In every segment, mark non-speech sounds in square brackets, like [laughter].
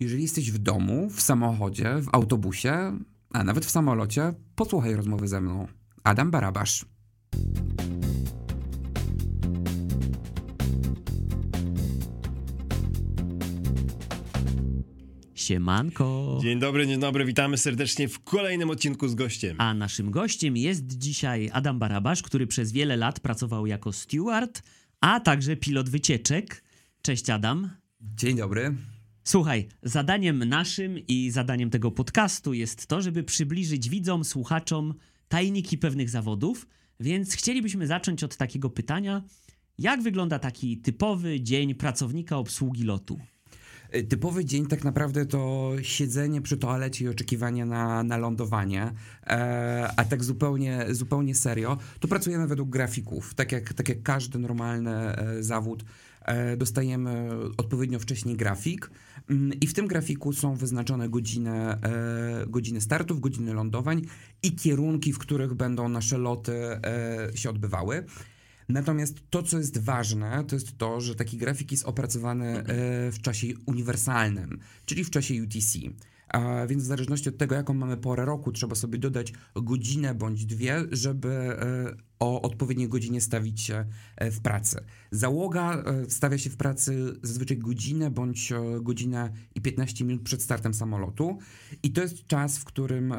Jeżeli jesteś w domu, w samochodzie, w autobusie, a nawet w samolocie, posłuchaj rozmowy ze mną. Adam Barabasz. Siemanko. Dzień dobry, dzień dobry, witamy serdecznie w kolejnym odcinku z gościem. A naszym gościem jest dzisiaj Adam Barabasz, który przez wiele lat pracował jako steward, a także pilot wycieczek. Cześć Adam. Dzień dobry. Słuchaj, zadaniem naszym i zadaniem tego podcastu jest to, żeby przybliżyć widzom, słuchaczom tajniki pewnych zawodów, więc chcielibyśmy zacząć od takiego pytania: jak wygląda taki typowy dzień pracownika obsługi lotu? Y, typowy dzień tak naprawdę to siedzenie przy toalecie i oczekiwanie na, na lądowanie, e, a tak zupełnie, zupełnie serio, to pracujemy według grafików, tak jak, tak jak każdy normalny e, zawód. E, dostajemy odpowiednio wcześniej grafik mm, i w tym grafiku są wyznaczone godziny, e, godziny startów, godziny lądowań i kierunki, w których będą nasze loty e, się odbywały. Natomiast to, co jest ważne, to jest to, że taki grafik jest opracowany w czasie uniwersalnym, czyli w czasie UTC. A więc w zależności od tego, jaką mamy porę roku, trzeba sobie dodać godzinę bądź dwie, żeby o odpowiedniej godzinie stawić się e, w pracy. Załoga stawia się w pracy zazwyczaj godzinę bądź godzinę i 15 minut przed startem samolotu i to jest czas, w którym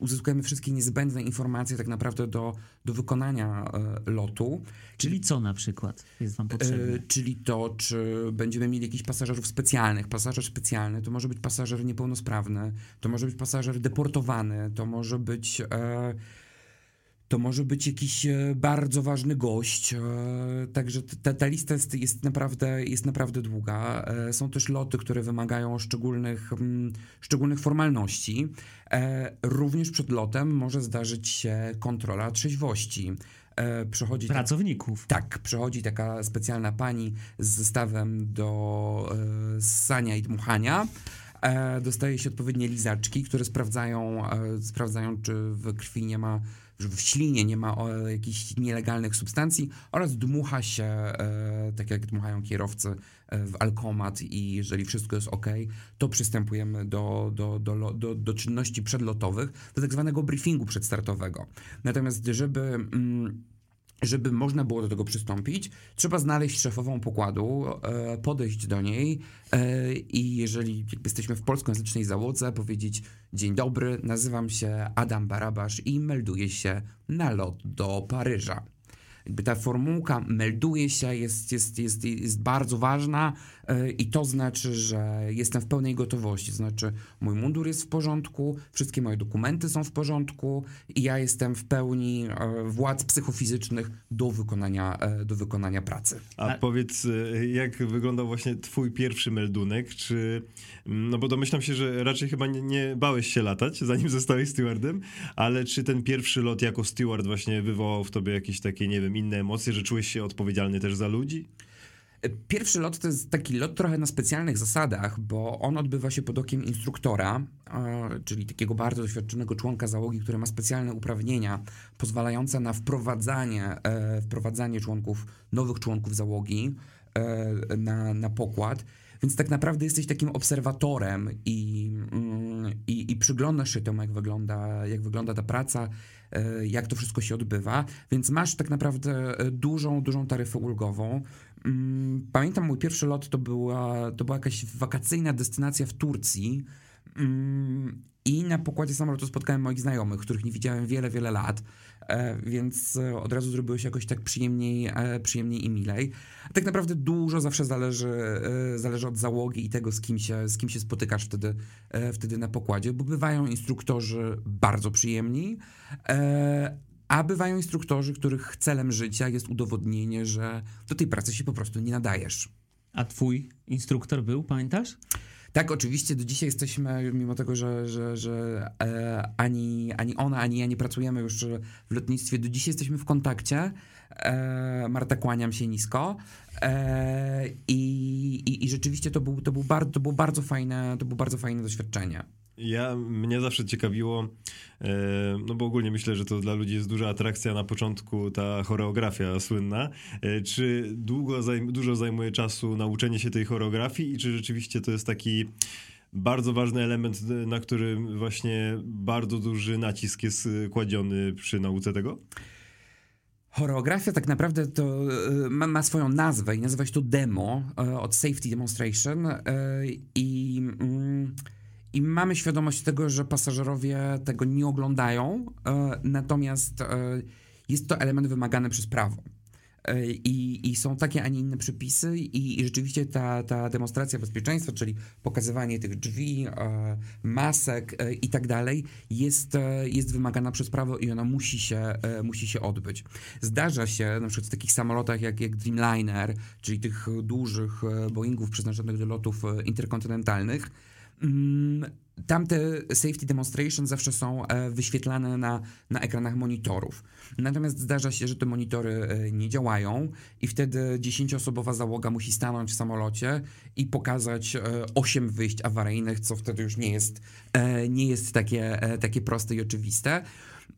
uzyskujemy wszystkie niezbędne informacje tak naprawdę do, do wykonania lotu. Czyli co na przykład jest wam potrzebne? Czyli to, czy będziemy mieli jakichś pasażerów specjalnych. Pasażer specjalny to może być pasażer niepełnosprawny, to może być pasażer deportowany, to może być... E, to może być jakiś bardzo ważny gość. Także ta, ta lista jest, jest, naprawdę, jest naprawdę długa. Są też loty, które wymagają szczególnych, szczególnych formalności. Również przed lotem może zdarzyć się kontrola trzeźwości. Przychodzi Pracowników. Tak, tak, przychodzi taka specjalna pani z zestawem do e, ssania i dmuchania. E, dostaje się odpowiednie lizaczki, które sprawdzają, e, sprawdzają czy w krwi nie ma w ślinie nie ma o, jakichś nielegalnych substancji oraz dmucha się, e, tak jak dmuchają kierowcy, e, w alkomat i jeżeli wszystko jest ok, to przystępujemy do, do, do, do, do czynności przedlotowych, do tak zwanego briefingu przedstartowego. Natomiast żeby... Mm, żeby można było do tego przystąpić, trzeba znaleźć szefową pokładu, e, podejść do niej e, i jeżeli jesteśmy w polskojęzycznej załodze, powiedzieć dzień dobry, nazywam się Adam Barabasz i melduję się na lot do Paryża jakby ta formułka melduje się, jest, jest, jest, jest bardzo ważna yy, i to znaczy, że jestem w pełnej gotowości. To znaczy, mój mundur jest w porządku, wszystkie moje dokumenty są w porządku i ja jestem w pełni yy, władz psychofizycznych do wykonania, yy, do wykonania pracy. A powiedz, jak wyglądał właśnie twój pierwszy meldunek? Czy, mm, no bo domyślam się, że raczej chyba nie, nie bałeś się latać, zanim [laughs] zostałeś stewardem, ale czy ten pierwszy lot jako steward właśnie wywołał w tobie jakieś takie, nie wiem, inne emocje, że czułeś się odpowiedzialny też za ludzi? Pierwszy lot to jest taki lot trochę na specjalnych zasadach, bo on odbywa się pod okiem instruktora, czyli takiego bardzo doświadczonego członka załogi, który ma specjalne uprawnienia pozwalające na wprowadzanie, e, wprowadzanie członków, nowych członków załogi e, na, na pokład. Więc tak naprawdę jesteś takim obserwatorem i, mm, i, i przyglądasz się temu, jak wygląda, jak wygląda ta praca, e, jak to wszystko się odbywa, więc masz tak naprawdę e, dużą, dużą taryfę ulgową. Mm, pamiętam mój pierwszy lot to była, to była jakaś wakacyjna destynacja w Turcji. Mm, I na pokładzie samolotu spotkałem moich znajomych, których nie widziałem wiele, wiele lat. E, więc e, od razu zrobiło się jakoś tak przyjemniej, e, przyjemniej i milej. Tak naprawdę dużo zawsze zależy, zależy od załogi i tego, z kim się, z kim się spotykasz wtedy, wtedy na pokładzie, bo bywają instruktorzy bardzo przyjemni, a bywają instruktorzy, których celem życia jest udowodnienie, że do tej pracy się po prostu nie nadajesz. A twój instruktor był, pamiętasz? Tak, oczywiście do dzisiaj jesteśmy, mimo tego, że, że, że e, ani, ani ona, ani ja nie pracujemy już w lotnictwie, do dzisiaj jesteśmy w kontakcie. E, Marta, kłaniam się nisko. E, i, i, rzeczywiście to, był, to, był to, było bardzo fajne, to było bardzo fajne doświadczenie. Ja, mnie zawsze ciekawiło, e, no bo ogólnie myślę, że to dla ludzi jest duża atrakcja na początku, ta choreografia słynna. E, czy długo, dużo zajmuje czasu nauczenie się tej choreografii i czy rzeczywiście to jest taki bardzo ważny element, na którym właśnie bardzo duży nacisk jest kładziony przy nauce tego? Choreografia tak naprawdę to ma, ma, swoją nazwę i nazywa się to demo od Safety Demonstration i, mm, i mamy świadomość tego, że pasażerowie tego nie oglądają, natomiast jest to element wymagany przez prawo. E, I, I, są takie, a nie inne przepisy, i, i, rzeczywiście ta, ta demonstracja bezpieczeństwa, czyli pokazywanie tych drzwi, e, masek e, i tak dalej, jest, e, jest wymagana przez prawo i ona musi się, e, musi się odbyć. Zdarza się na przykład w takich samolotach jak, jak Dreamliner, czyli tych dużych e, Boeingów przeznaczonych do lotów interkontynentalnych, Tamte safety demonstration zawsze są e, wyświetlane na, na ekranach monitorów. Natomiast zdarza się, że te monitory e, nie działają i wtedy dziesięcioosobowa załoga musi stanąć w samolocie i pokazać e, osiem wyjść awaryjnych, co wtedy już nie jest, nie jest takie, takie proste i oczywiste.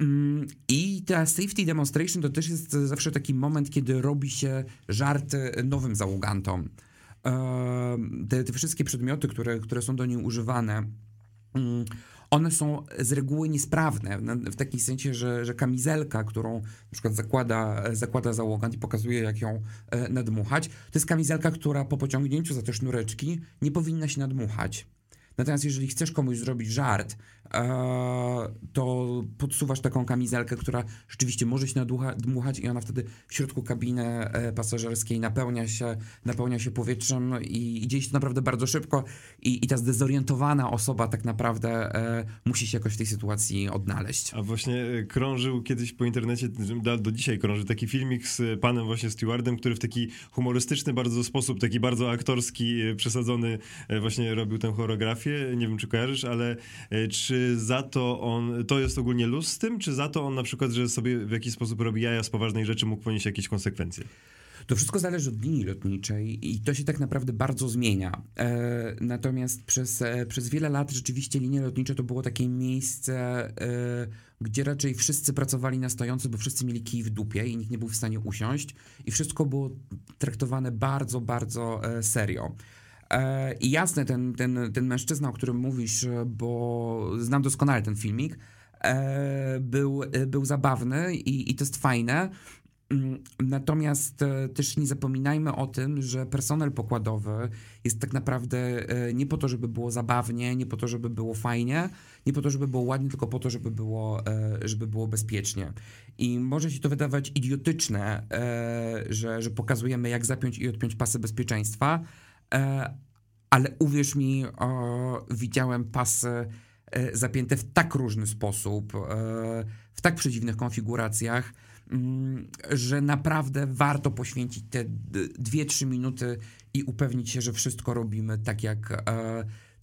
Mm, I ta safety demonstration to też jest zawsze taki moment, kiedy robi się żarty nowym załogantom. Te, te wszystkie przedmioty, które, które są do niej używane, Mm, one są z reguły niesprawne, w takim sensie, że, że kamizelka, którą na przykład zakłada, zakłada załogant i pokazuje, jak ją e, nadmuchać, to jest kamizelka, która po pociągnięciu za te sznureczki nie powinna się nadmuchać. Natomiast jeżeli chcesz komuś zrobić żart, to podsuwasz taką kamizelkę, która rzeczywiście może się nadmuchać i ona wtedy w środku kabiny e, pasażerskiej napełnia się, napełnia się powietrzem i, i dzieje się naprawdę bardzo szybko i, i ta zdezorientowana osoba tak naprawdę e, musi się jakoś w tej sytuacji odnaleźć. A właśnie krążył kiedyś po internecie, do dzisiaj krąży taki filmik z panem właśnie Stewardem, który w taki humorystyczny bardzo sposób, taki bardzo aktorski, przesadzony właśnie robił tę choreografię nie wiem czy kojarzysz, ale e, czy za to on, to jest ogólnie luz z tym, czy za to on na przykład, że sobie w jakiś sposób robi jaja z poważnej rzeczy, mógł ponieść jakieś konsekwencje? To wszystko zależy od linii lotniczej i to się tak naprawdę bardzo zmienia. E, natomiast przez, e, przez wiele lat rzeczywiście linie lotnicze to było takie miejsce, e, gdzie raczej wszyscy pracowali na stojąco, bo wszyscy mieli kij w dupie i nikt nie był w stanie usiąść i wszystko było traktowane bardzo, bardzo e, serio. E, I jasne, ten, ten, ten mężczyzna, o którym mówisz, bo znam doskonale ten filmik, e, był, był zabawny i, i to jest fajne. Mm, natomiast e, też nie zapominajmy o tym, że personel pokładowy jest tak naprawdę nie po to, żeby było zabawnie, nie po to, żeby było fajnie, nie po to, żeby było ładnie, tylko po to, żeby było, żeby było bezpiecznie. I może się to wydawać idiotyczne, że, że pokazujemy, jak zapiąć i odpiąć pasy bezpieczeństwa, E, ale uwierz mi, widziałem pasy e, zapięte w tak różny sposób, e, w tak przedziwnych konfiguracjach, mm, że naprawdę warto poświęcić te 2-3 minuty i upewnić się, że wszystko robimy tak jak,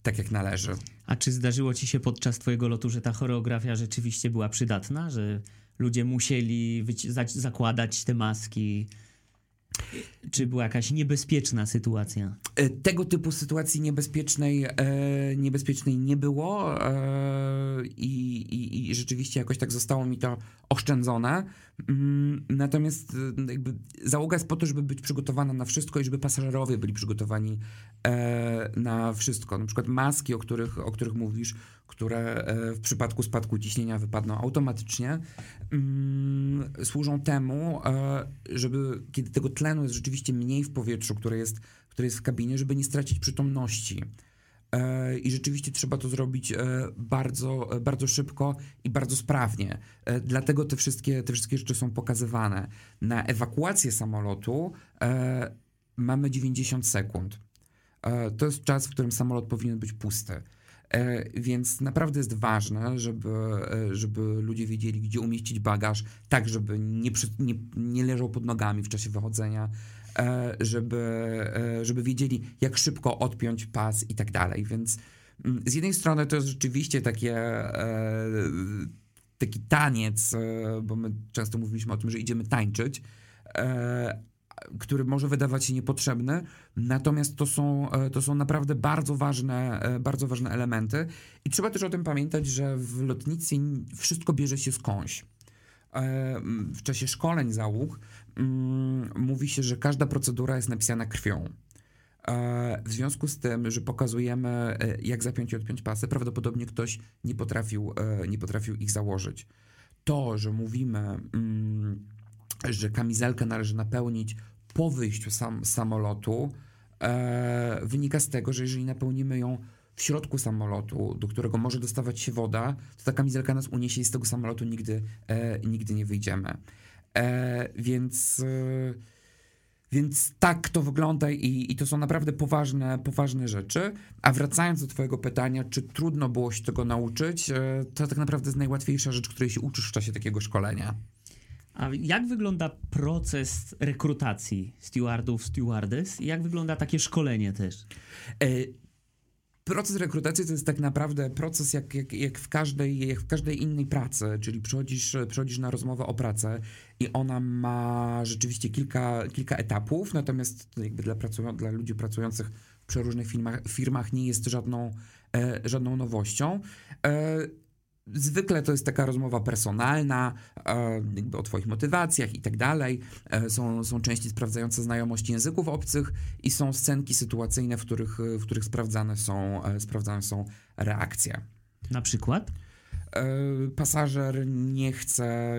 tak jak należy. A czy zdarzyło ci się podczas twojego lotu, że ta choreografia rzeczywiście była przydatna, że ludzie musieli zakładać te maski? Czy była jakaś niebezpieczna sytuacja? E, tego typu sytuacji niebezpiecznej, e, niebezpiecznej nie było e, i, i, rzeczywiście jakoś tak zostało mi to oszczędzone. Mm, natomiast e, jakby załoga jest po to, żeby być przygotowana na wszystko i żeby pasażerowie byli przygotowani e, na wszystko. Na przykład maski, o których, o których mówisz, które e, w przypadku spadku ciśnienia wypadną automatycznie, mm, służą temu, żeby kiedy tego tlenu jest rzeczywiście mniej w powietrzu, które jest, które jest w kabinie, żeby nie stracić przytomności. E, I rzeczywiście trzeba to zrobić e, bardzo, e, bardzo szybko i bardzo sprawnie. Dlatego te wszystkie, te wszystkie rzeczy są pokazywane. Na ewakuację samolotu mamy 90 sekund. To jest czas, w którym samolot powinien być pusty. Więc naprawdę jest ważne, żeby, żeby ludzie wiedzieli, gdzie umieścić bagaż, tak żeby nie, nie, nie leżał pod nogami w czasie wychodzenia, E, żeby, e, żeby wiedzieli, jak szybko odpiąć pas i tak dalej. Więc mm, z jednej strony to jest rzeczywiście takie e, taki taniec, bo my często mówiliśmy o tym, że idziemy tańczyć, który może wydawać się niepotrzebny, natomiast to są, to są naprawdę bardzo ważne, bardzo ważne elementy. I trzeba też o tym pamiętać, że w lotnictwie wszystko bierze się skądś. W czasie szkoleń załóg mm, mówi się, że każda procedura jest napisana krwią. E, w związku z tym, że pokazujemy, e, jak zapiąć i odpiąć pasy, prawdopodobnie ktoś nie potrafił, e, nie potrafił ich założyć. To, że mówimy, mm, że kamizelkę należy napełnić po wyjściu sam, samolotu, e, wynika z tego, że jeżeli napełnimy ją w środku samolotu, do którego może dostawać się woda, to ta kamizelka nas uniesie i z tego samolotu nigdy, e, nigdy nie wyjdziemy. E, więc, e, więc tak to wygląda i, i to są naprawdę poważne, poważne rzeczy. A wracając do Twojego pytania, czy trudno było się tego nauczyć, e, to tak naprawdę jest najłatwiejsza rzecz, której się uczysz w czasie takiego szkolenia. A jak wygląda proces rekrutacji stewardów, stewardess i jak wygląda takie szkolenie też? E, Proces rekrutacji to jest tak naprawdę proces jak, jak, jak, w, każdej, jak w każdej innej pracy, czyli przychodzisz, przychodzisz na rozmowę o pracę i ona ma rzeczywiście kilka, kilka etapów, natomiast jakby dla, pracują, dla ludzi pracujących w przeróżnych firmach, firmach nie jest żadną, e, żadną nowością. E, Zwykle to jest taka rozmowa personalna, e, o Twoich motywacjach i tak dalej. E, są, są części sprawdzające znajomość języków obcych i są scenki sytuacyjne, w których, w których sprawdzane, są, e, sprawdzane są reakcje. Na przykład? Pasażer nie chce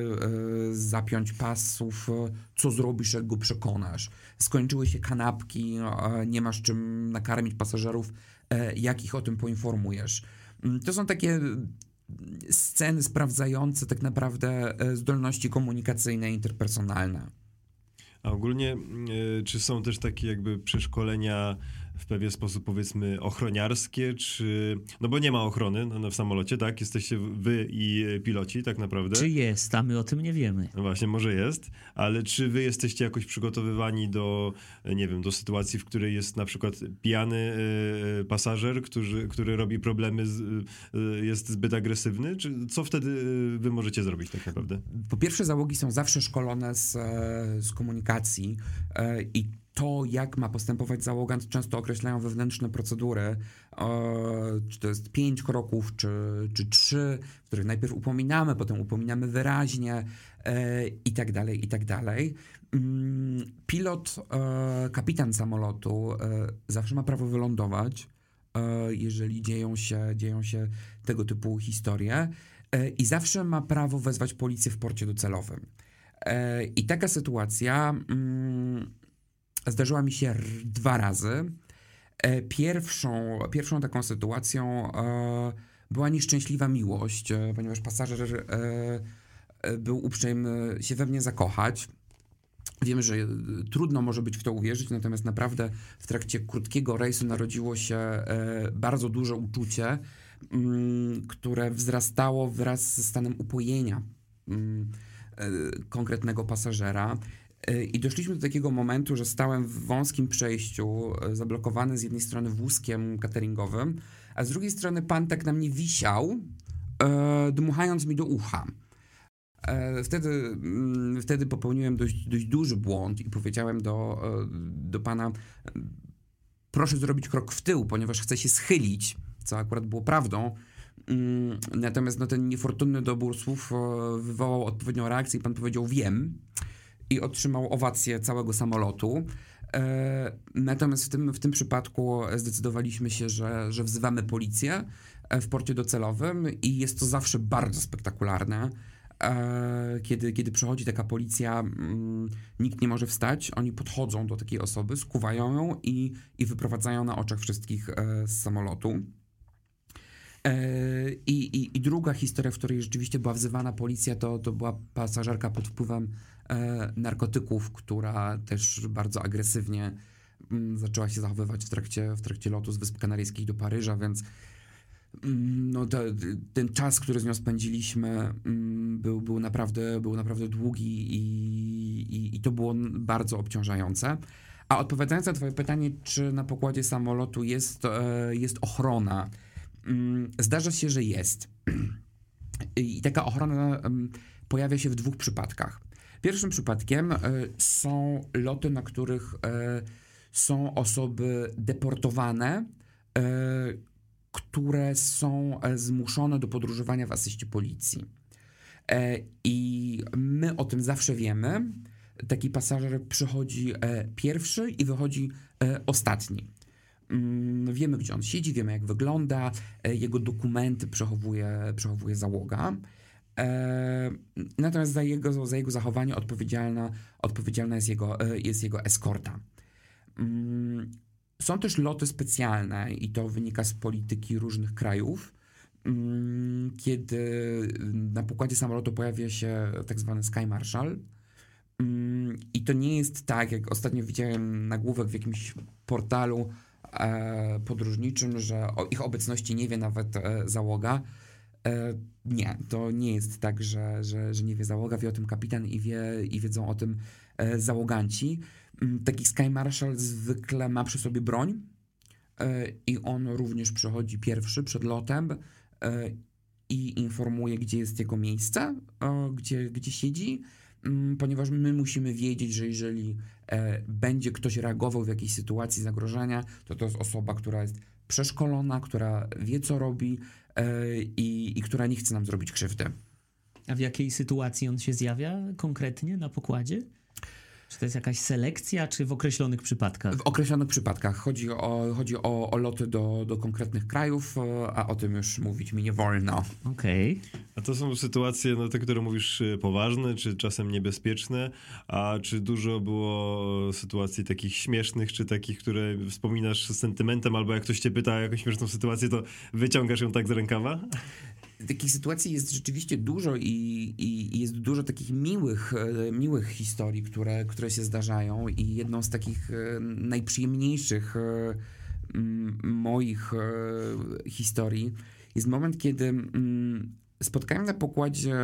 zapiąć pasów, co zrobisz, jak go przekonasz. Skończyły się kanapki, nie masz czym nakarmić pasażerów, jak ich o tym poinformujesz. Mm, to są takie sceny sprawdzające tak naprawdę e, zdolności komunikacyjne interpersonalne. A ogólnie, y, czy są też takie jakby przeszkolenia w pewien sposób powiedzmy ochroniarskie, czy... No bo nie ma ochrony no, no, w samolocie, tak? Jesteście wy i piloci tak naprawdę. Czy jest, a my o tym nie wiemy. No właśnie, może jest, ale czy wy jesteście jakoś przygotowywani do, nie wiem, do sytuacji, w której jest na przykład pijany y, pasażer, który, który robi problemy, z, y, jest zbyt agresywny? Czy co wtedy wy możecie zrobić tak naprawdę? Po pierwsze, załogi są zawsze szkolone z, z komunikacji i to, jak ma postępować załogant, często określają wewnętrzne procedury, e, czy to jest pięć kroków, czy, czy trzy, w których najpierw upominamy, potem upominamy wyraźnie e, i tak dalej, i tak dalej. Mm, pilot, e, kapitan samolotu zawsze ma prawo wylądować, jeżeli dzieją się, dzieją się tego typu historie i zawsze ma prawo wezwać policję w porcie docelowym. I taka sytuacja mm, zdarzyła mi się dwa razy. E, pierwszą, pierwszą taką sytuacją e, była nieszczęśliwa miłość, e, ponieważ pasażer był uprzejmy się we mnie zakochać. Wiem, że trudno może być w to uwierzyć, natomiast naprawdę w trakcie krótkiego rejsu narodziło się bardzo duże uczucie, mm, które wzrastało wraz ze stanem upojenia mm, konkretnego pasażera. I doszliśmy do takiego momentu, że stałem w wąskim przejściu, e, zablokowany z jednej strony wózkiem cateringowym, a z drugiej strony pan tak na mnie wisiał, e, dmuchając mi do ucha. E, wtedy, mm, wtedy popełniłem dość, dość duży błąd i powiedziałem do, e, do pana: Proszę zrobić krok w tył, ponieważ chcę się schylić, co akurat było prawdą. Mm, natomiast no, ten niefortunny dobór słów e, wywołał odpowiednią reakcję i pan powiedział: Wiem i otrzymał owację całego samolotu. E, natomiast w tym, w tym przypadku zdecydowaliśmy się, że, że wzywamy policję e, w porcie docelowym i jest to zawsze bardzo spektakularne. E, kiedy, kiedy przychodzi taka policja, mm, nikt nie może wstać, oni podchodzą do takiej osoby, skuwają ją i, i wyprowadzają na oczach wszystkich z samolotu. I, i, I druga historia, w której rzeczywiście była wzywana policja, to, to była pasażerka pod wpływem narkotyków, która też bardzo agresywnie mm, zaczęła się zachowywać w trakcie, w trakcie lotu z Wysp Kanaryjskich do Paryża, więc mm, no, to, ten czas, który z nią spędziliśmy, mm, był, był, naprawdę, był naprawdę długi i, i, i to było bardzo obciążające. A odpowiadając na Twoje pytanie, czy na pokładzie samolotu jest, e, jest ochrona, zdarza się, że jest. [clears throat] I taka ochrona pojawia się w dwóch przypadkach. Pierwszym przypadkiem e, są loty, na których e, są osoby deportowane, e, które są zmuszone do podróżowania w asyście policji. I my o tym zawsze wiemy. taki pasażer przychodzi pierwszy i wychodzi ostatni. Mm, wiemy, gdzie on siedzi, wiemy, jak wygląda, jego dokumenty przechowuje, przechowuje załoga. Natomiast za jego, za jego zachowanie odpowiedzialna, odpowiedzialna jest, jego, e, jest jego eskorta. Mm, są też loty specjalne i to wynika z polityki różnych krajów, mm, kiedy na pokładzie samolotu pojawia się tak zwany Sky Marshal. Mm, I to nie jest tak, jak ostatnio widziałem nagłówek w jakimś portalu e, podróżniczym, że o ich obecności nie wie nawet e, załoga. E, nie, to nie jest tak, że, że, że nie wie załoga, wie o tym kapitan i, wie, i wiedzą o tym e, załoganci. Mm, taki Sky Marshal zwykle ma przy sobie broń e, i on również przychodzi pierwszy przed lotem i informuje, gdzie jest jego miejsce, gdzie, gdzie siedzi, mm, ponieważ my musimy wiedzieć, że jeżeli będzie ktoś reagował w jakiejś sytuacji zagrożenia, to to jest osoba, która jest przeszkolona, która wie, co robi i, i która nie chce nam zrobić krzywdy. A w jakiej sytuacji on się zjawia konkretnie na pokładzie? Czy to jest jakaś selekcja, czy w określonych przypadkach? W określonych przypadkach chodzi o, chodzi o, o loty do, do konkretnych krajów, a o tym już mówić mi nie wolno. Okej. A to są sytuacje, no te, które mówisz, y, poważne, czy czasem niebezpieczne, a czy dużo było sytuacji takich śmiesznych, czy takich, które wspominasz z sentymentem, albo jak ktoś cię pyta o jakąś śmieszną sytuację, to wyciągasz ją tak z rękawa? Takich sytuacji jest rzeczywiście dużo i, i, dużo takich miłych, e, miłych historii, które, które się zdarzają i jedną z takich e, najprzyjemniejszych e, moich historii jest moment, kiedy mm, spotkałem na pokładzie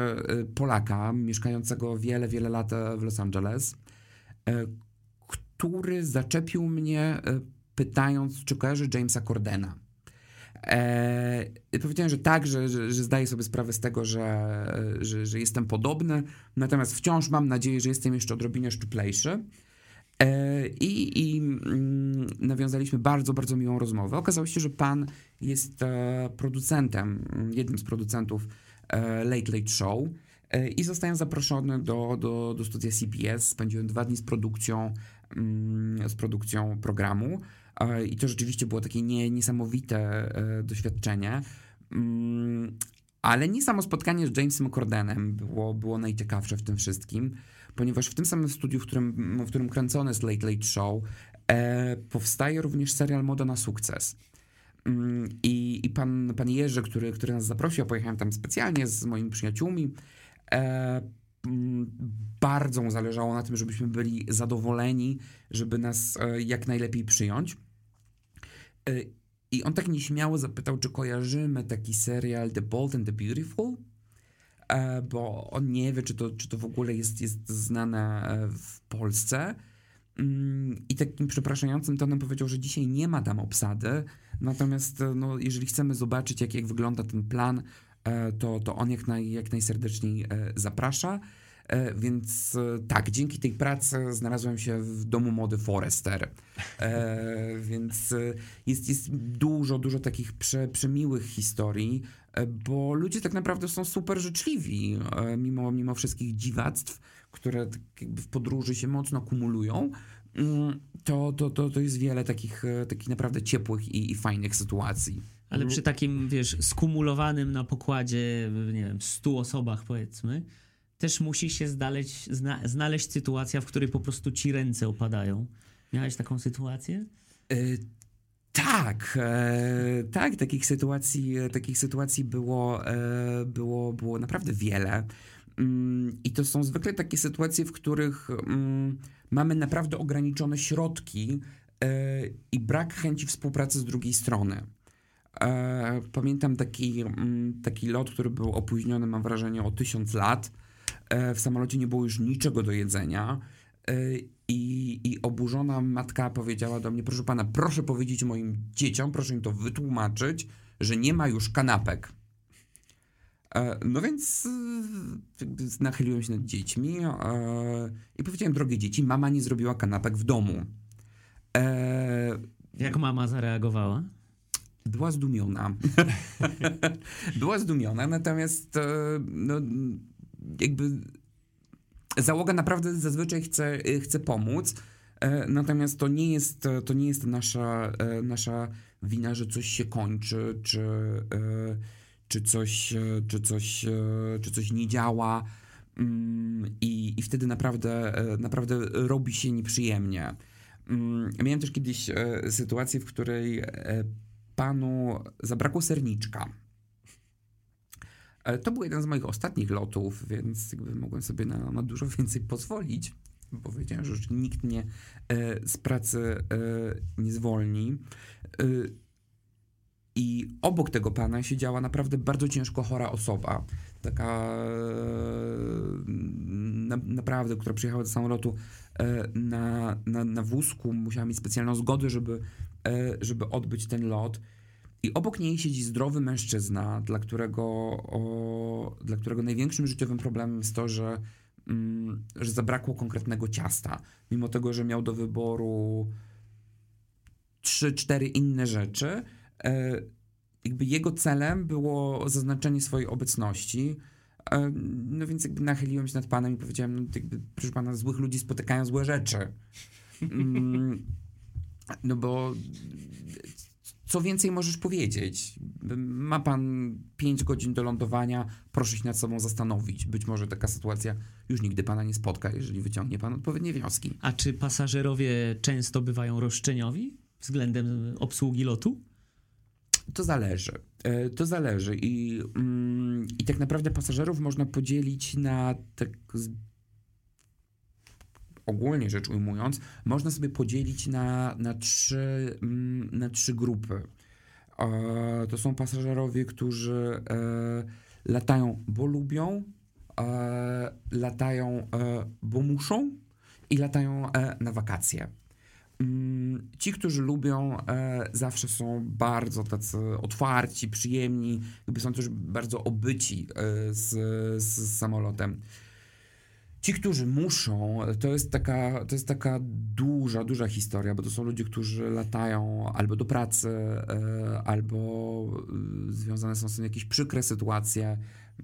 Polaka mieszkającego wiele, wiele lat w Los Angeles, który zaczepił mnie pytając, czy kojarzy Jamesa Cordena. E, powiedziałem, że tak, że, że, że zdaję sobie sprawę z tego, że, że, że jestem podobny, natomiast wciąż mam nadzieję, że jestem jeszcze odrobinę szczuplejszy. E, I, i mm, nawiązaliśmy bardzo, bardzo miłą rozmowę. Okazało się, że pan jest e, producentem, jednym z producentów e, Late Late Show e, i zostałem zaproszony do, do, do studia CBS. Spędziłem dwa dni z produkcją, mm, z produkcją programu. I to rzeczywiście było takie nie, niesamowite e, doświadczenie. Mm, Ale nie samo spotkanie z Jamesem Cordenem było, było najciekawsze w tym wszystkim, ponieważ w tym samym studiu, w którym, w którym kręcone jest Late Late Show, e, powstaje również serial Moda na sukces. Mm, I, i pan, pan Jerzy, który, który nas zaprosił, pojechałem tam specjalnie z moimi przyjaciółmi, e, bardzo mu zależało na tym, żebyśmy byli zadowoleni, żeby nas e, jak najlepiej przyjąć. E, I on tak nieśmiało zapytał, czy kojarzymy taki serial The Bold and the Beautiful, e, bo on nie wie, czy to, czy to w ogóle jest, jest znane w Polsce. Mm, I takim przepraszającym tonem powiedział, że dzisiaj nie ma tam obsady, natomiast no, jeżeli chcemy zobaczyć, jak, jak wygląda ten plan, to, to on jak, naj, jak najserdeczniej e, zaprasza. E, Więc e, tak, dzięki tej pracy znalazłem się w domu mody Forester. E, [laughs] więc e, jest, jest dużo, dużo takich prze, przemiłych historii, e, bo ludzie tak naprawdę są super życzliwi, e, mimo, mimo wszystkich dziwactw, które tak w podróży się mocno kumulują. mm, To, to, to, to jest wiele takich, e, takich naprawdę ciepłych i, i fajnych sytuacji. Ale przy takim, wiesz, skumulowanym na pokładzie, nie wiem, 100 osobach powiedzmy, też musi się znaleźć, zna, znaleźć sytuacja, w której po prostu ci ręce opadają. Miałeś taką sytuację? E, Tak, e, tak, takich sytuacji, takich sytuacji było, e, było, było naprawdę wiele. Mm, I to są zwykle takie sytuacje, w których mm, mamy naprawdę ograniczone środki e, i brak chęci współpracy z drugiej strony. E, Pamiętam taki, mm, taki lot, który był opóźniony, mam wrażenie, o tysiąc lat. E, W samolocie nie było już niczego do jedzenia. E, I, I oburzona matka powiedziała do mnie: Proszę pana, proszę powiedzieć moim dzieciom, proszę im to wytłumaczyć, że nie ma już kanapek. No więc nachyliłem się nad dziećmi i powiedziałem: Drogie dzieci, mama nie zrobiła kanapek w domu. Jak mama zareagowała? Była zdumiona. [laughs] była zdumiona, natomiast e, no, jakby załoga naprawdę zazwyczaj chce, chce pomóc, e, natomiast to nie jest, to nie jest nasza, e, nasza wina, że coś się kończy, czy, czy, coś, czy, coś, czy coś nie działa. Mm, I, I wtedy naprawdę, naprawdę robi się nieprzyjemnie. Mm, Miałem też kiedyś sytuację, w której panu zabrakło serniczka. E, To był jeden z moich ostatnich lotów, więc jakby mogłem sobie na, na dużo [laughs] więcej pozwolić. bo Powiedziałem, że już nikt mnie e, z pracy e, nie zwolni. E, I obok tego pana siedziała naprawdę bardzo ciężko chora osoba. Taka e, na, naprawdę, która przyjechała do samolotu e, na, na, na wózku, musiała mieć specjalną zgodę, żeby, e, żeby odbyć ten lot. I obok niej siedzi zdrowy mężczyzna, dla którego, o, dla którego największym życiowym problemem jest to, że, mm, że zabrakło konkretnego ciasta. Mimo tego, że miał do wyboru trzy, cztery inne rzeczy, e, jakby jego celem było zaznaczenie swojej obecności. E, no więc jakby nachyliłem się nad panem i powiedziałem, no jakby, proszę pana, złych ludzi spotykają złe rzeczy. Mm, no bo co więcej możesz powiedzieć? Ma pan 5 godzin do lądowania, proszę się nad sobą zastanowić. Być może taka sytuacja już nigdy pana nie spotka, jeżeli wyciągnie pan odpowiednie wnioski. A czy pasażerowie często bywają roszczeniowi względem obsługi lotu? To zależy. E, To zależy i, mm, i tak naprawdę pasażerów można podzielić na tak ogólnie rzecz ujmując, można sobie podzielić na, na, trzy, mm, na trzy grupy. E, To są pasażerowie, którzy e, latają, bo lubią, latają, bo muszą i latają na wakacje. Mm, Ci, którzy lubią, e, zawsze są bardzo tacy otwarci, przyjemni, jakby są też bardzo obyci e, z, z samolotem. Ci, którzy muszą, to jest, taka, to jest taka duża, duża historia, bo to są ludzie, którzy latają albo do pracy, e, albo e, związane są z tym jakieś przykre sytuacje.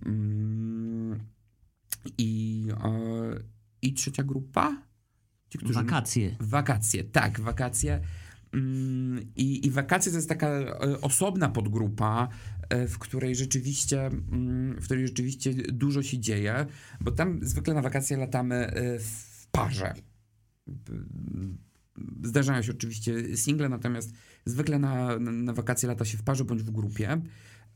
Mm, I, e, I trzecia grupa? Ci, Wakacje. Wakacje, tak, wakacje. Mm, I, I wakacje to jest taka e, osobna podgrupa, e, w której rzeczywiście, mm, w której rzeczywiście dużo się dzieje, bo tam zwykle na wakacje latamy e, w parze. Zdarzają się oczywiście single, natomiast zwykle na, na wakacje lata się w parze bądź w grupie.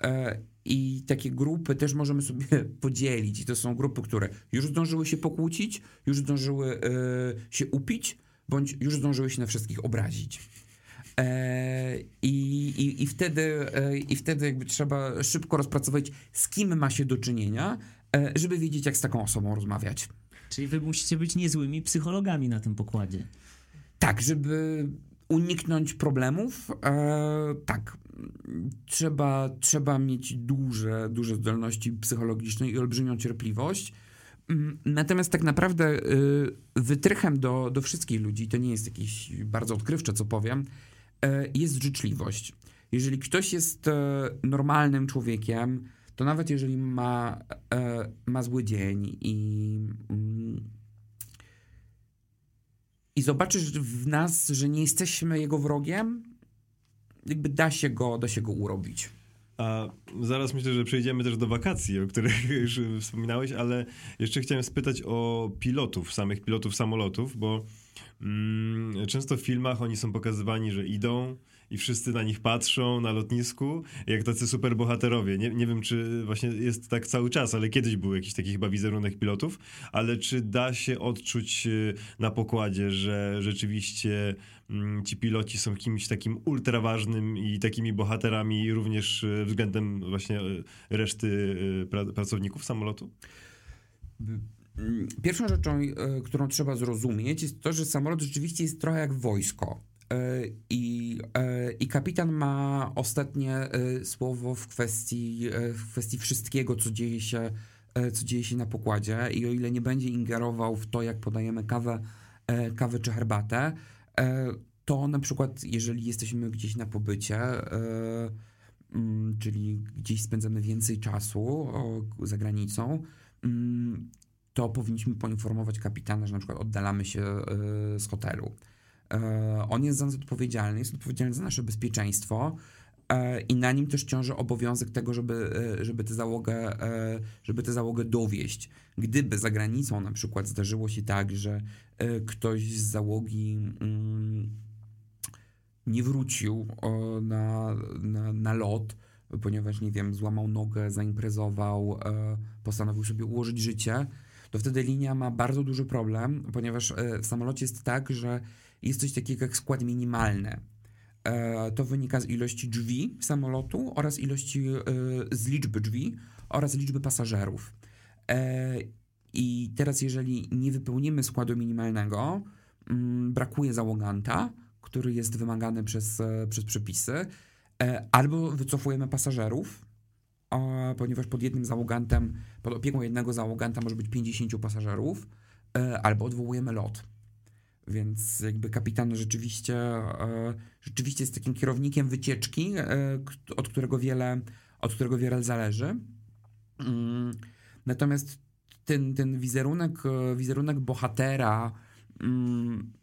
E, I takie grupy też możemy sobie [laughs] podzielić. I to są grupy, które już zdążyły się pokłócić, już zdążyły e, się upić, bądź już zdążyły się na wszystkich obrazić. E, I, i, i, wtedy, I wtedy jakby trzeba szybko rozpracować, z kim ma się do czynienia, żeby wiedzieć, jak z taką osobą rozmawiać. Czyli wy musicie być niezłymi psychologami na tym pokładzie. Tak, żeby uniknąć problemów, e, tak, trzeba, trzeba mieć duże, duże zdolności psychologiczne i olbrzymią cierpliwość. Mm, Natomiast tak naprawdę y, wytrychem do, do wszystkich ludzi, to nie jest jakieś bardzo odkrywcze, co powiem, e, jest życzliwość. Jeżeli ktoś jest e, normalnym człowiekiem, to nawet jeżeli ma, e, ma zły dzień i, mm, i zobaczysz w nas, że nie jesteśmy jego wrogiem, jakby da się go, da się go urobić. A zaraz myślę, że przejdziemy też do wakacji, o których [laughs] już wspominałeś, ale jeszcze chciałem spytać o pilotów, samych pilotów samolotów, bo mm, często w filmach oni są pokazywani, że idą i wszyscy na nich patrzą na lotnisku, jak tacy superbohaterowie. Nie, nie wiem, czy właśnie jest tak cały czas, ale kiedyś był jakiś taki chyba wizerunek pilotów, ale czy da się odczuć y, na pokładzie, że rzeczywiście mm, ci piloci są kimś takim ultra ważnym i takimi bohaterami również y, względem właśnie y, reszty pra, pracowników samolotu? Mm, Pierwszą rzeczą, którą trzeba zrozumieć, jest to, że samolot rzeczywiście jest trochę jak wojsko. E, I, e, I kapitan ma ostatnie e, słowo w kwestii, w kwestii wszystkiego, co dzieje, się, co dzieje się na pokładzie. I o ile nie będzie ingerował w to, jak podajemy kawę, kawę czy herbatę, to na przykład, jeżeli jesteśmy gdzieś na pobycie, mm, czyli gdzieś spędzamy więcej czasu za granicą, mm, to powinniśmy poinformować kapitana, że na przykład oddalamy się z hotelu. E, on jest za nas odpowiedzialny, jest odpowiedzialny za nasze bezpieczeństwo e, i na nim też ciąży obowiązek tego, żeby, e, żeby, tę załogę, żeby tę załogę dowieść. Gdyby za granicą na przykład zdarzyło się tak, że ktoś z załogi mm, nie wrócił na, na, na lot, ponieważ, nie wiem, złamał nogę, zaimprezował, postanowił sobie ułożyć życie, to wtedy linia ma bardzo duży problem, ponieważ w samolocie jest tak, że jest coś takiego jak skład minimalny. E, to wynika z ilości drzwi samolotu oraz ilości, e, z liczby drzwi oraz liczby pasażerów. E, I teraz, jeżeli nie wypełnimy składu minimalnego, mm, brakuje załoganta, który jest wymagany przez, przez przepisy, albo wycofujemy pasażerów, ponieważ pod jednym załogantem, pod opieką jednego załoganta może być 50 pasażerów, albo odwołujemy lot. Więc jakby kapitan rzeczywiście, e, rzeczywiście jest takim kierownikiem wycieczki, e, od którego wiele, od którego wiele zależy. Mm, natomiast ten, ten wizerunek, e, wizerunek bohatera mm,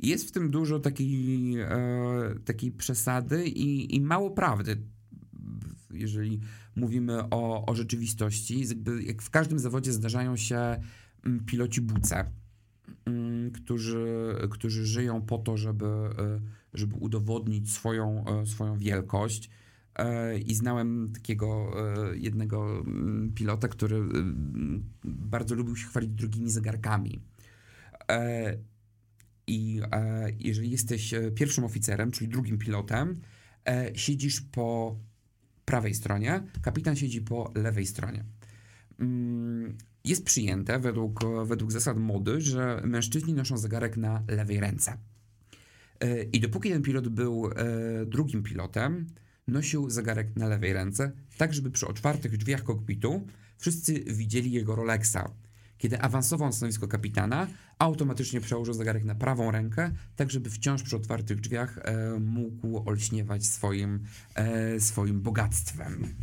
jest w tym dużo takiej, takiej przesady i, i mało prawdy, jeżeli mówimy o, o rzeczywistości. Jak w każdym zawodzie zdarzają się mm, piloci buce którzy, którzy żyją po to, żeby, e, żeby udowodnić swoją, e, swoją wielkość. E, I znałem takiego jednego mm, pilota, który bardzo lubił się chwalić drugimi zegarkami. I jeżeli jesteś pierwszym oficerem, czyli drugim pilotem, siedzisz po prawej stronie, kapitan siedzi po lewej stronie. Jest przyjęte według, według zasad mody, że mężczyźni noszą zegarek na lewej ręce. E, I dopóki ten pilot był e, drugim pilotem, nosił zegarek na lewej ręce, tak żeby przy otwartych drzwiach kokpitu wszyscy widzieli jego Rolexa. Kiedy awansował na stanowisko kapitana, automatycznie przełożył zegarek na prawą rękę, tak żeby wciąż przy otwartych drzwiach e, mógł olśniewać swoim, swoim bogactwem.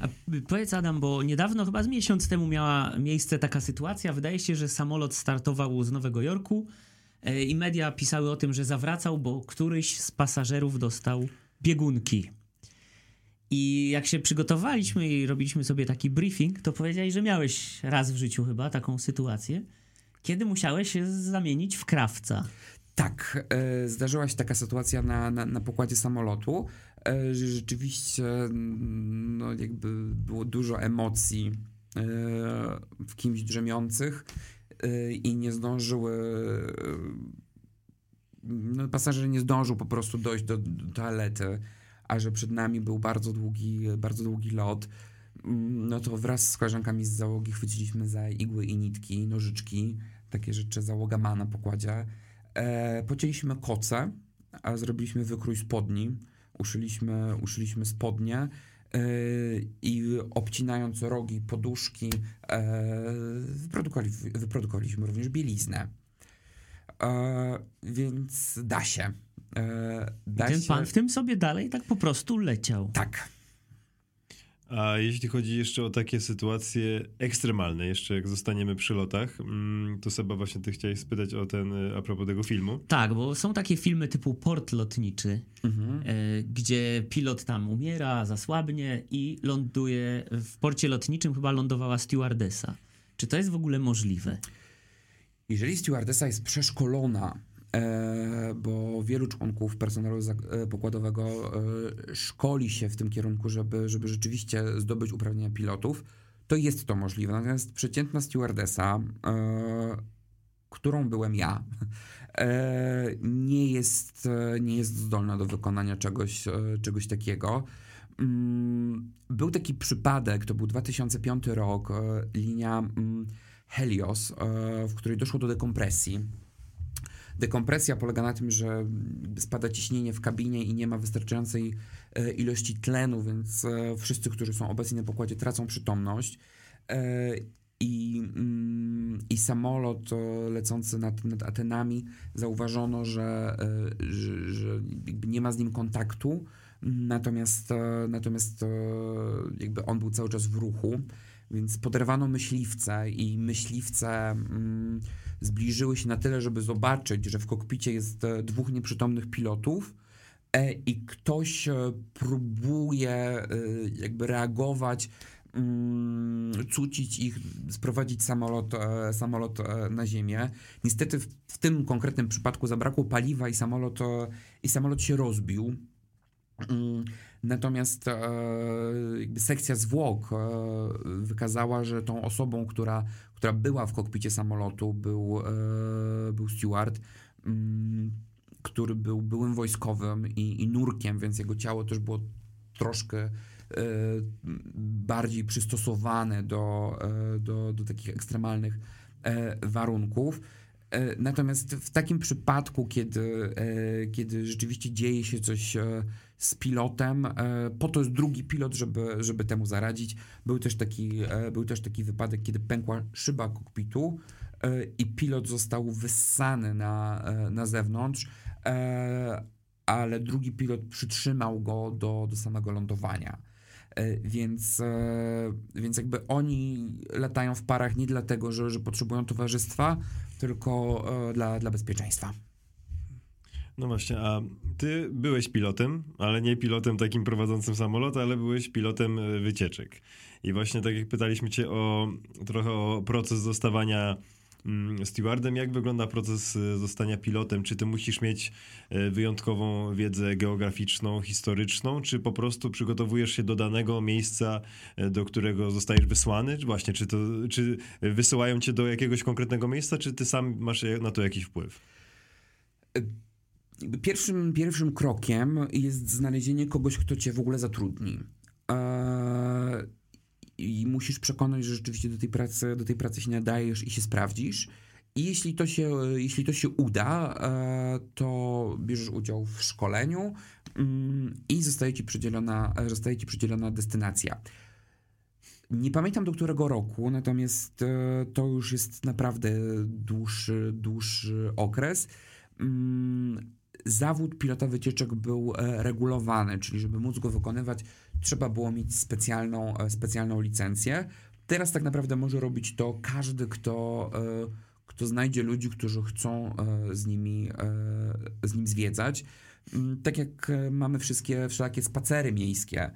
A powiedz Adam, bo niedawno, chyba z miesiąc temu miała miejsce taka sytuacja. Wydaje się, że samolot startował z Nowego Jorku e, i media pisały o tym, że zawracał, bo któryś z pasażerów dostał biegunki. I jak się przygotowaliśmy i robiliśmy sobie taki briefing, to powiedziałeś, że miałeś raz w życiu chyba taką sytuację, kiedy musiałeś się zamienić w krawca. Tak, e, zdarzyła się taka sytuacja na, na, na pokładzie samolotu. E, rzeczywiście no, jakby było dużo emocji e, w kimś drzemiących e, i nie zdążyły no, pasażer nie zdążył po prostu dojść do, do toalety, a że przed nami był bardzo długi, bardzo długi lot, mm, no to wraz z koleżankami z załogi chwyciliśmy za igły i nitki, nożyczki, takie rzeczy załoga ma na pokładzie. E, pocięliśmy koce, a zrobiliśmy wykrój spodni uszyliśmy, uszyliśmy spodnie yy, i obcinając rogi, poduszki, wyprodukowali, wyprodukowaliśmy również bieliznę. Yy, więc da się. Da Ten się... pan w tym sobie dalej tak po prostu leciał. Tak. A jeśli chodzi jeszcze o takie sytuacje ekstremalne, jeszcze jak zostaniemy przy lotach, mm, to Seba właśnie ty chciałeś spytać o ten, a propos tego filmu. Tak, bo są takie filmy typu Port Lotniczy, mhm. E, gdzie pilot tam umiera, zasłabnie i ląduje w porcie lotniczym, chyba lądowała stewardesa. Czy to jest w ogóle możliwe? Jeżeli stewardesa jest przeszkolona bo wielu członków personelu e, pokładowego e, szkoli się w tym kierunku, żeby, żeby rzeczywiście zdobyć uprawnienia pilotów, to jest to możliwe. Natomiast przeciętna stewardesa, którą byłem ja, [laughs] nie jest, nie jest zdolna do wykonania czegoś, czegoś takiego. Mm, był taki przypadek, to był 2005 rok, linia mm, Helios, w której doszło do dekompresji Dekompresja polega na tym, że spada ciśnienie w kabinie i nie ma wystarczającej e, ilości tlenu, więc e, wszyscy, którzy są obecni na pokładzie, tracą przytomność. E, I, mm, i samolot lecący nad, nad Atenami zauważono, że, że, że nie ma z nim kontaktu, natomiast, natomiast jakby on był cały czas w ruchu więc poderwano myśliwce i myśliwce mm, zbliżyły się na tyle, żeby zobaczyć, że w kokpicie jest e, dwóch nieprzytomnych pilotów e, i ktoś e, próbuje e, jakby reagować, mm, cucić ich, sprowadzić samolot, e, samolot e, na ziemię. Niestety w, w tym konkretnym przypadku zabrakło paliwa i samolot, i samolot się rozbił. Mm, Natomiast e, sekcja zwłok e, wykazała, że tą osobą, która, która była w kokpicie samolotu, był, e, był steward, mm, który był byłym wojskowym i, i nurkiem, więc jego ciało też było troszkę bardziej przystosowane do, do, do takich ekstremalnych warunków. Natomiast w takim przypadku, kiedy, kiedy rzeczywiście dzieje się coś z pilotem, e, po to jest drugi pilot, żeby, żeby temu zaradzić. Był też, taki, e, był też taki wypadek, kiedy pękła szyba kokpitu e, i pilot został wyssany na, na zewnątrz, ale drugi pilot przytrzymał go do, do samego lądowania. Więc, więc jakby oni latają w parach nie dlatego, że, że potrzebują towarzystwa, tylko dla, dla bezpieczeństwa. No właśnie, a ty byłeś pilotem, ale nie pilotem takim prowadzącym samolot, ale byłeś pilotem e, wycieczek. I właśnie tak jak pytaliśmy cię o trochę o proces zostawania mm, stewardem, jak wygląda proces e, zostania pilotem? Czy ty musisz mieć e, wyjątkową wiedzę geograficzną, historyczną, czy po prostu przygotowujesz się do danego miejsca, do którego zostajesz wysłany? Czy Właśnie, czy, to, czy wysyłają cię do jakiegoś konkretnego miejsca, czy ty sam masz na to jakiś wpływ? Pierwszym, pierwszym krokiem jest znalezienie kogoś, kto cię w ogóle zatrudni. Eee, I musisz przekonać, że rzeczywiście do tej pracy, do tej pracy się nadajesz i się sprawdzisz. I jeśli to się, jeśli to się uda, e, to bierzesz udział w szkoleniu mm, i zostaje ci przydzielona, zostaje ci przydzielona destynacja. Nie pamiętam do którego roku, natomiast e, to już jest naprawdę dłuższy, dłuższy okres. Zawód pilota wycieczek był e, regulowany, czyli żeby móc go wykonywać, trzeba było mieć specjalną, e, specjalną licencję. Teraz tak naprawdę może robić to każdy, kto, e, kto znajdzie ludzi, którzy chcą z, nimi, z nim zwiedzać. Mm, Tak jak mamy wszystkie wszelakie spacery miejskie,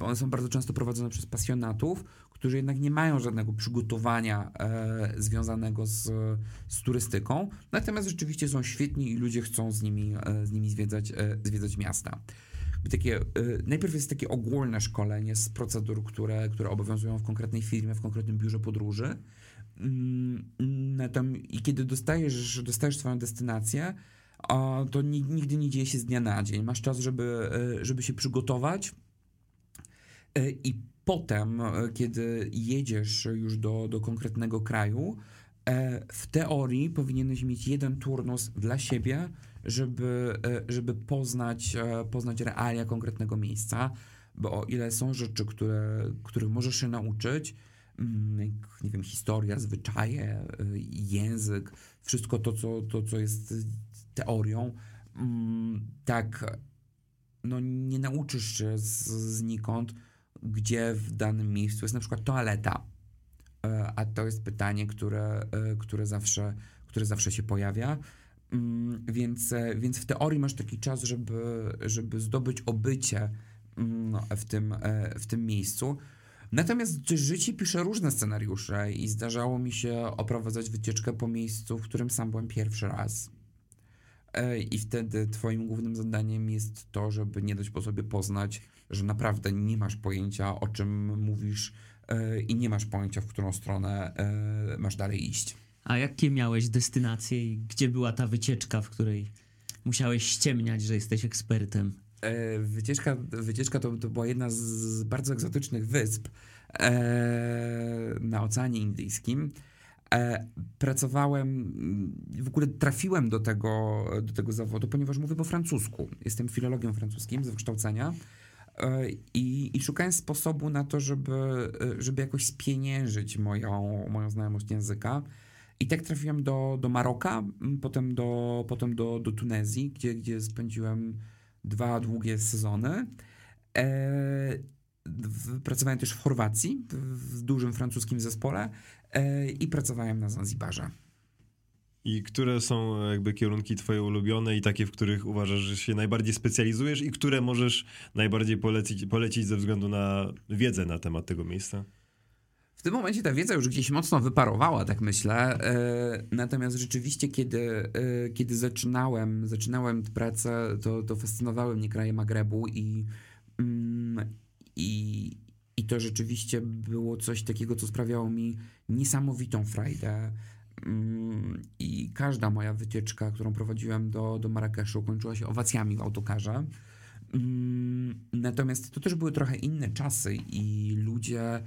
one są bardzo często prowadzone przez pasjonatów, którzy jednak nie mają żadnego przygotowania e, związanego z, z turystyką, natomiast rzeczywiście są świetni i ludzie chcą z nimi, e, z nimi zwiedzać, e, zwiedzać miasta. Takie, e, najpierw jest takie ogólne szkolenie z procedur, które, które obowiązują w konkretnej firmie, w konkretnym biurze podróży. Mm, I kiedy dostajesz, dostajesz swoją destynację, to ni- nigdy nie dzieje się z dnia na dzień. Masz czas, żeby, e, żeby się przygotować e, i potem, e, kiedy jedziesz już do, do konkretnego kraju, e, w teorii powinieneś mieć jeden turnus dla siebie, żeby, e, żeby poznać, poznać realia konkretnego miejsca, bo o ile są rzeczy, które, których możesz się nauczyć, mm, nie wiem, historia, zwyczaje, język, wszystko to, co, to, co jest teorią, mm, tak no nie nauczysz się z, znikąd, gdzie w danym miejscu jest na przykład toaleta. E, A to jest pytanie, które, e, które, zawsze, które zawsze się pojawia. Mm, Więc, e, więc w teorii masz taki czas, żeby, żeby zdobyć obycie mm, w tym, w tym miejscu. Natomiast życie pisze różne scenariusze i zdarzało mi się oprowadzać wycieczkę po miejscu, w którym sam byłem pierwszy raz. E, I wtedy twoim głównym zadaniem jest to, żeby nie dać po sobie poznać, że naprawdę nie masz pojęcia, o czym mówisz e, i nie masz pojęcia, w którą stronę e, masz dalej iść. A jakie miałeś destynacje i gdzie była ta wycieczka, w której musiałeś ściemniać, że jesteś ekspertem? Wycieczka, wycieczka to, to była jedna z- bardzo egzotycznych wysp na Oceanie Indyjskim. E, pracowałem, w ogóle trafiłem do tego, do tego zawodu, ponieważ mówię po francusku. Jestem filologiem francuskim z wykształcenia e, i, i szukałem sposobu na to, żeby, żeby jakoś spieniężyć moją, moją znajomość języka. I tak trafiłem do, do Maroka, potem do, potem do, do Tunezji, gdzie, gdzie spędziłem dwa długie sezony. E, w, pracowałem też w Chorwacji, w, dużym francuskim zespole e, i pracowałem na Zanzibarze. I które są jakby kierunki twoje ulubione i takie, w których uważasz, że się najbardziej specjalizujesz i które możesz najbardziej polecić, polecić ze względu na wiedzę na temat tego miejsca? W tym momencie ta wiedza już gdzieś mocno wyparowała, tak myślę. E, natomiast rzeczywiście, kiedy, e, kiedy zaczynałem, zaczynałem pracę, to, to fascynowały mnie kraje Magrebu i, mm, i, i to rzeczywiście było coś takiego, co sprawiało mi niesamowitą frajdę. Mm, I każda moja wycieczka, którą prowadziłem do, do Marrakeszu, kończyła się owacjami w autokarze. Mm, natomiast to też były trochę inne czasy i ludzie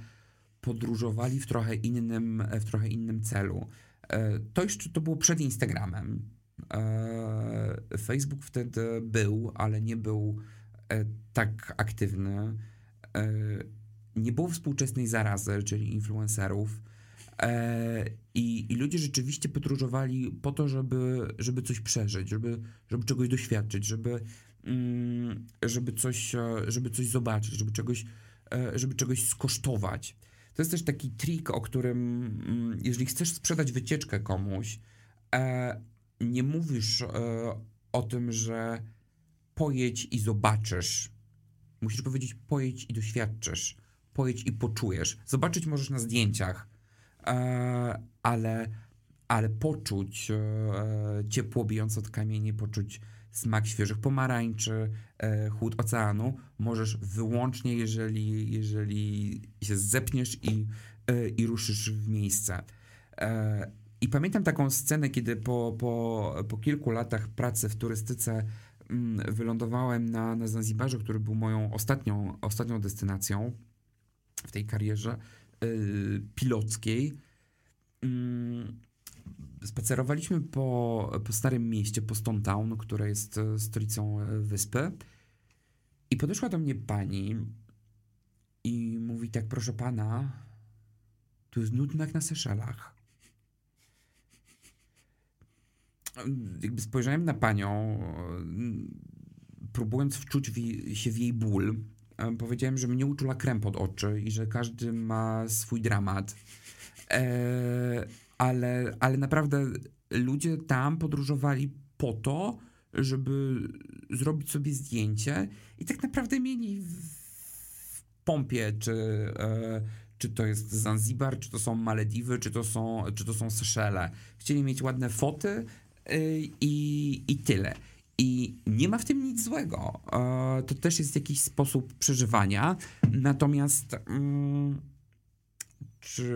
podróżowali w trochę innym, w trochę innym celu. E, to jeszcze to było przed Instagramem. E, Facebook wtedy był, ale nie był e, tak aktywny. Nie było współczesnej zarazy, czyli influencerów. I, I, ludzie rzeczywiście podróżowali po to, żeby, żeby coś przeżyć, żeby, żeby czegoś doświadczyć, żeby, mm, żeby, coś, żeby coś zobaczyć, żeby czegoś, żeby czegoś skosztować. To jest też taki trik, o którym, mm, jeżeli chcesz sprzedać wycieczkę komuś, e, nie mówisz e, o tym, że pojedź i zobaczysz. Musisz powiedzieć pojedź i doświadczysz. Pojedź i poczujesz. Zobaczyć możesz na zdjęciach, e, ale, ale poczuć ciepło bijące od kamieni, poczuć smak świeżych pomarańczy, e, chłód oceanu możesz wyłącznie, jeżeli, jeżeli się zepniesz i, e, i ruszysz w miejsce. E, I pamiętam taką scenę, kiedy po, po, po kilku latach pracy w turystyce wylądowałem na, na Zanzibarze, który był moją ostatnią, ostatnią destynacją w tej karierze pilockiej. Mm, spacerowaliśmy po, po starym mieście, po Stone Town, które jest e, stolicą e, wyspy. I podeszła do mnie pani i mówi tak, proszę pana, tu jest nudno jak na Seszelach. Jakby spojrzałem na panią, próbując wczuć w się w jej ból. E, powiedziałem, że mnie uczula krem pod oczy i że każdy ma swój dramat. Eee, ale, ale naprawdę ludzie tam podróżowali po to, żeby zrobić sobie zdjęcie i tak naprawdę mieli w pompie, czy, e, czy to jest Zanzibar, czy to są Malediwy, czy to są, czy to są Seszele. Chcieli mieć ładne foty e, i, i tyle. I nie ma w tym nic złego. E, to też jest jakiś sposób przeżywania. Natomiast, mm, czy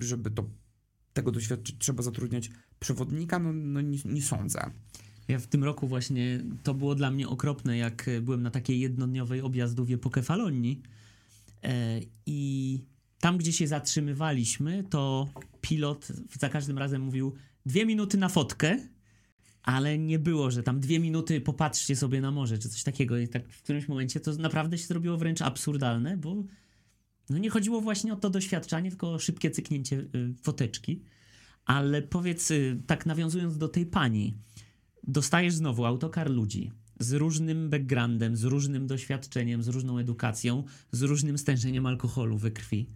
żeby to tego doświadczyć, trzeba zatrudniać przewodnika? No, no nie, nie sądzę. Ja w tym roku właśnie, to było dla mnie okropne, jak byłem na takiej jednodniowej objazdówie po Kefalonii e, i tam, gdzie się zatrzymywaliśmy, to pilot za każdym razem mówił dwie minuty na fotkę, ale nie było, że tam dwie minuty popatrzcie sobie na morze, czy coś takiego. I tak w którymś momencie to naprawdę się zrobiło wręcz absurdalne, bo no nie chodziło właśnie o to doświadczanie, tylko o szybkie cyknięcie y, foteczki. Ale powiedz, y, tak nawiązując do tej pani, dostajesz znowu autokar ludzi z różnym backgroundem, z różnym doświadczeniem, z różną edukacją, z różnym stężeniem alkoholu we krwi.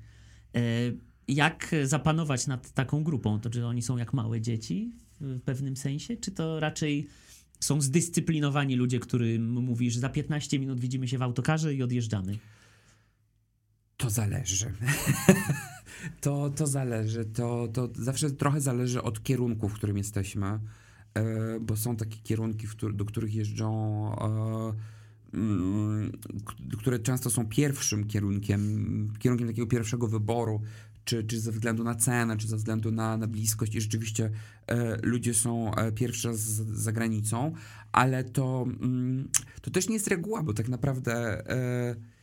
Jak zapanować nad taką grupą? To czy oni są jak małe dzieci w pewnym sensie, czy to raczej są zdyscyplinowani ludzie, którym mówisz za 15 minut widzimy się w autokarze i odjeżdżamy? To zależy. [laughs] to, to zależy. To, to zawsze trochę zależy od kierunku, w którym jesteśmy, e, bo są takie kierunki, do których jeżdżą, e, mm, które często są pierwszym kierunkiem, kierunkiem takiego pierwszego wyboru, czy, czy ze względu na cenę, czy ze względu na, na bliskość i rzeczywiście e, ludzie są e, pierwszy raz za granicą, ale to, mm, to też nie jest reguła, bo tak naprawdę e,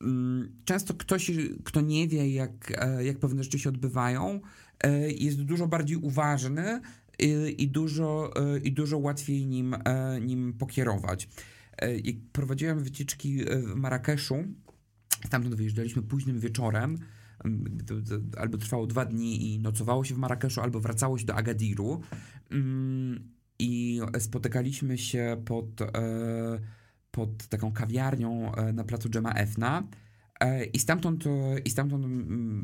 Mm, często ktoś, kto nie wie, jak, e, jak pewne rzeczy się odbywają, e, jest dużo bardziej uważny i, i dużo, e, i dużo łatwiej nim, nim pokierować. Jak prowadziłem wycieczki w Marrakeszu, stamtąd wyjeżdżaliśmy późnym wieczorem, albo trwało dwa dni i nocowało się w Marrakeszu, albo wracało się do Agadiru mm, i spotykaliśmy się pod pod taką kawiarnią e, na placu Dżema Efna. E, I stamtąd, e, I stamtąd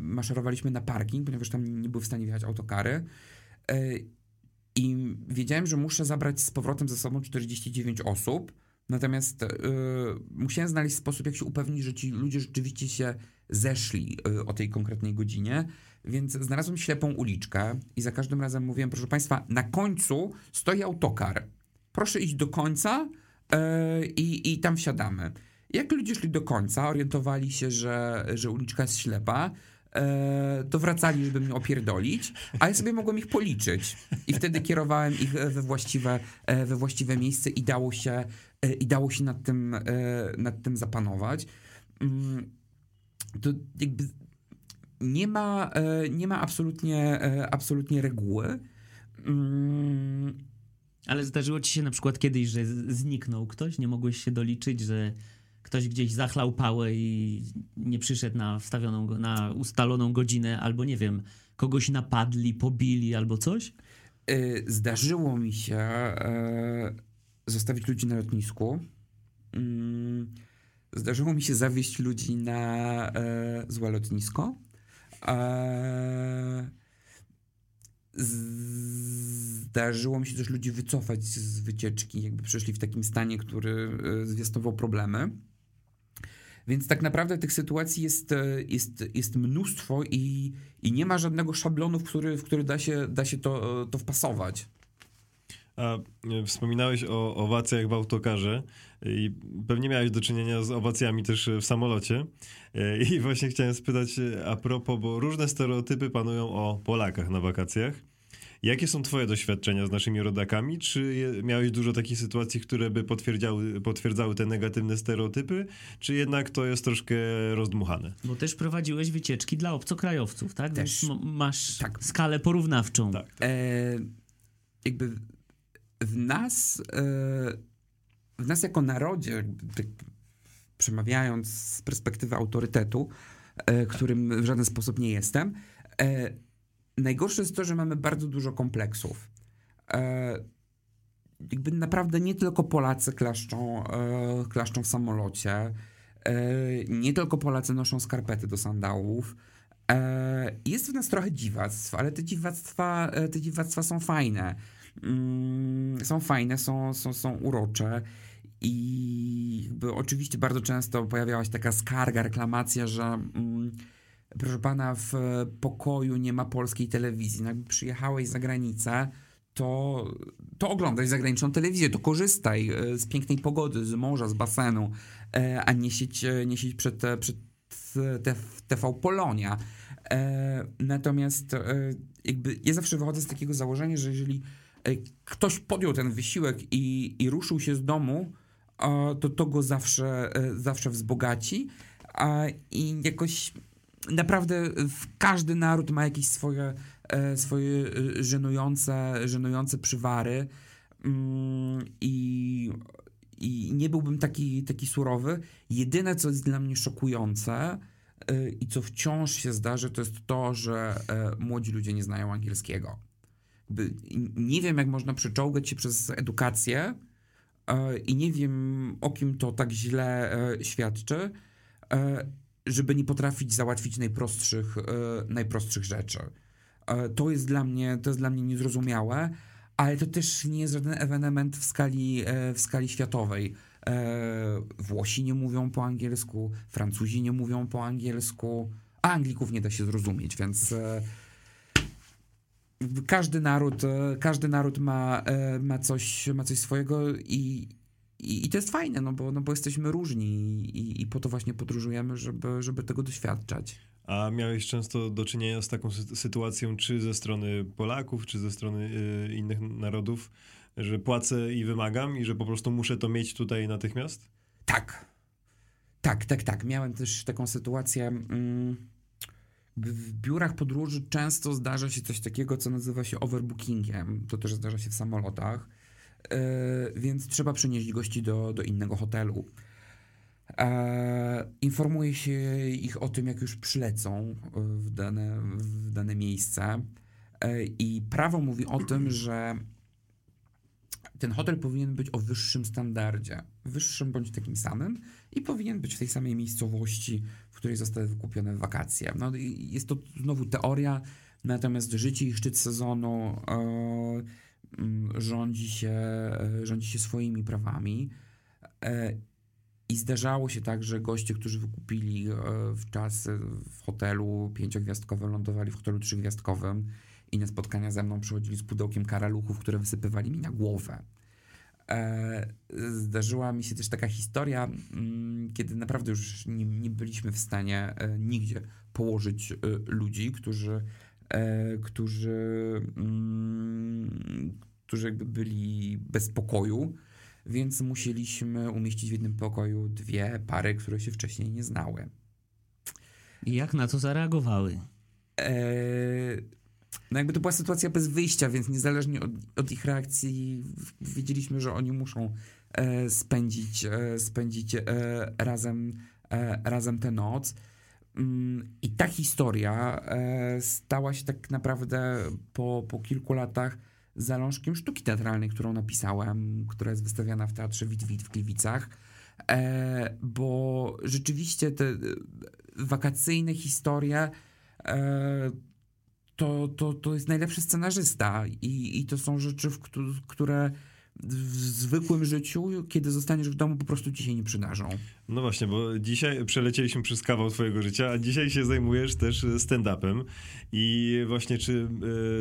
maszerowaliśmy na parking, ponieważ tam nie były w stanie wjechać autokary. E, I wiedziałem, że muszę zabrać z powrotem ze sobą 49 osób. Natomiast musiałem znaleźć sposób, jak się upewnić, że ci ludzie rzeczywiście się zeszli y, o tej konkretnej godzinie. Więc znalazłem ślepą uliczkę i za każdym razem mówiłem, proszę Państwa, na końcu stoi autokar. Proszę iść do końca y, i, i tam wsiadamy. Jak ludzie szli do końca, orientowali się, że, że uliczka jest ślepa, e, to wracali, żeby mnie opierdolić, a ja sobie mogłem ich policzyć. I wtedy kierowałem ich we właściwe, e, we właściwe miejsce i dało się, e, i dało się nad, tym, nad tym zapanować. To jakby nie ma, nie ma absolutnie, absolutnie reguły. Mm. Ale zdarzyło ci się na przykład kiedyś, że zniknął ktoś? Nie mogłeś się doliczyć, że ktoś gdzieś zachlał pałę i nie przyszedł na wstawioną, na ustaloną godzinę, albo nie wiem, kogoś napadli, pobili albo coś? Y, zdarzyło mi się e, zostawić ludzi na lotnisku. Mm, zdarzyło mi się zawieść ludzi na e, złe lotnisko. E, zdarzyło mi się też ludzi wycofać z wycieczki, jakby przeszli w takim stanie, który zwiastował problemy. Więc tak naprawdę tych sytuacji jest, e, jest, jest mnóstwo i, i nie ma żadnego szablonu, w który, w który da się, da się to, to wpasować. A e, wspominałeś o owacjach w autokarze i pewnie miałeś do czynienia z owacjami też w samolocie. E, I właśnie chciałem spytać a propos, bo różne stereotypy panują o Polakach na wakacjach. Jakie są twoje doświadczenia z naszymi rodakami? Czy miałeś dużo takich sytuacji, które by potwierdzały, potwierdzały te negatywne stereotypy? Czy jednak to jest troszkę rozdmuchane? Bo też prowadziłeś wycieczki dla obcokrajowców, tak? Też. Więc masz tak. skalę porównawczą. Tak. tak. E, jakby w nas, e, w nas jako narodzie, tak przemawiając z perspektywy autorytetu, e, którym w żaden sposób nie jestem, e, najgorsze jest to, że mamy bardzo dużo kompleksów. E, jakby naprawdę nie tylko Polacy klaszczą, klaszczą w samolocie, nie tylko Polacy noszą skarpety do sandałów. Jest w nas trochę dziwactw, ale te dziwactwa, te dziwactwa są fajne. Mm, są fajne, są, są, są urocze. I jakby oczywiście bardzo często pojawiała się taka skarga, reklamacja, że mm, proszę pana, w pokoju nie ma polskiej telewizji. No jakby przyjechałeś za granicę, to, to oglądaj zagraniczną telewizję, to korzystaj e, z pięknej pogody, z morza, z basenu, e, a nie siedź, e, nie przed, przed TV Polonia. Natomiast jakby ja zawsze wychodzę z takiego założenia, że jeżeli ktoś podjął ten wysiłek i, i ruszył się z domu, to to go zawsze, zawsze wzbogaci i jakoś naprawdę każdy naród ma jakieś swoje, e, swoje e, żenujące, żenujące przywary mm, i, i nie byłbym taki, taki surowy. Jedyne, co jest dla mnie szokujące e, i co wciąż się zdarzy, to jest to, że młodzi ludzie nie znają angielskiego. Nie wiem, jak można przeczołgać się przez edukację i nie wiem, o kim to tak źle świadczy, żeby nie potrafić załatwić najprostszych, e, najprostszych rzeczy. E, to jest dla mnie, to jest dla mnie niezrozumiałe, ale to też nie jest żaden ewenement w skali, e, w skali światowej. Włosi nie mówią po angielsku, Francuzi nie mówią po angielsku, a Anglików nie da się zrozumieć, więc każdy naród, każdy naród ma, ma, coś, ma coś swojego i, i, I, to jest fajne, no bo, no bo jesteśmy różni i, i po to właśnie podróżujemy, żeby, żeby tego doświadczać. A miałeś często do czynienia z taką sytuacją, czy ze strony Polaków, czy ze strony y, innych narodów, że płacę i wymagam i że po prostu muszę to mieć tutaj natychmiast? Tak. Tak, tak, tak. Miałem też taką sytuację. Mm, w biurach podróży często zdarza się coś takiego, co nazywa się overbookingiem. To też zdarza się w samolotach E, więc trzeba przenieść gości do, do innego hotelu. E, informuje się ich o tym, jak już przylecą w dane, w dane miejsce. E, I prawo mówi o tym, że ten hotel powinien być o wyższym standardzie, wyższym bądź takim samym i powinien być w tej samej miejscowości, w której zostały wykupione wakacje. No, jest to znowu teoria, natomiast życie i szczyt sezonu e, rządzi, się, e, rządzi się swoimi prawami. E, I zdarzało się tak, że goście, którzy wykupili e, w czas w hotelu pięciogwiazdkowym, lądowali w hotelu trzygwiazdkowym i na spotkania ze mną przychodzili z pudełkiem karaluchów, które wysypywali mi na głowę. E, zdarzyła mi się też taka historia, mm, kiedy naprawdę już nie, nie byliśmy w stanie e, nigdzie położyć e, ludzi, którzy, którzy, mm, którzy jakby byli bez pokoju, więc musieliśmy umieścić w jednym pokoju dwie pary, które się wcześniej nie znały. I jak na to zareagowały? No jakby to była sytuacja bez wyjścia, więc niezależnie od, od ich reakcji wiedzieliśmy, że oni muszą e, spędzić, e, spędzić e, razem, e, razem tę noc. Mm, I ta historia e, stała się tak naprawdę po, po kilku latach zalążkiem sztuki teatralnej, którą napisałem, która jest wystawiana w Teatrze Wit-Wit w Gliwicach. E, bo rzeczywiście te wakacyjne historie to, to, to jest najlepszy scenarzysta i, i to są rzeczy, w które w zwykłym życiu, kiedy zostaniesz w domu, po prostu ci się nie przydarzą. No właśnie, bo dzisiaj przelecieliśmy przez kawał twojego życia, a dzisiaj się zajmujesz też stand-upem i właśnie czy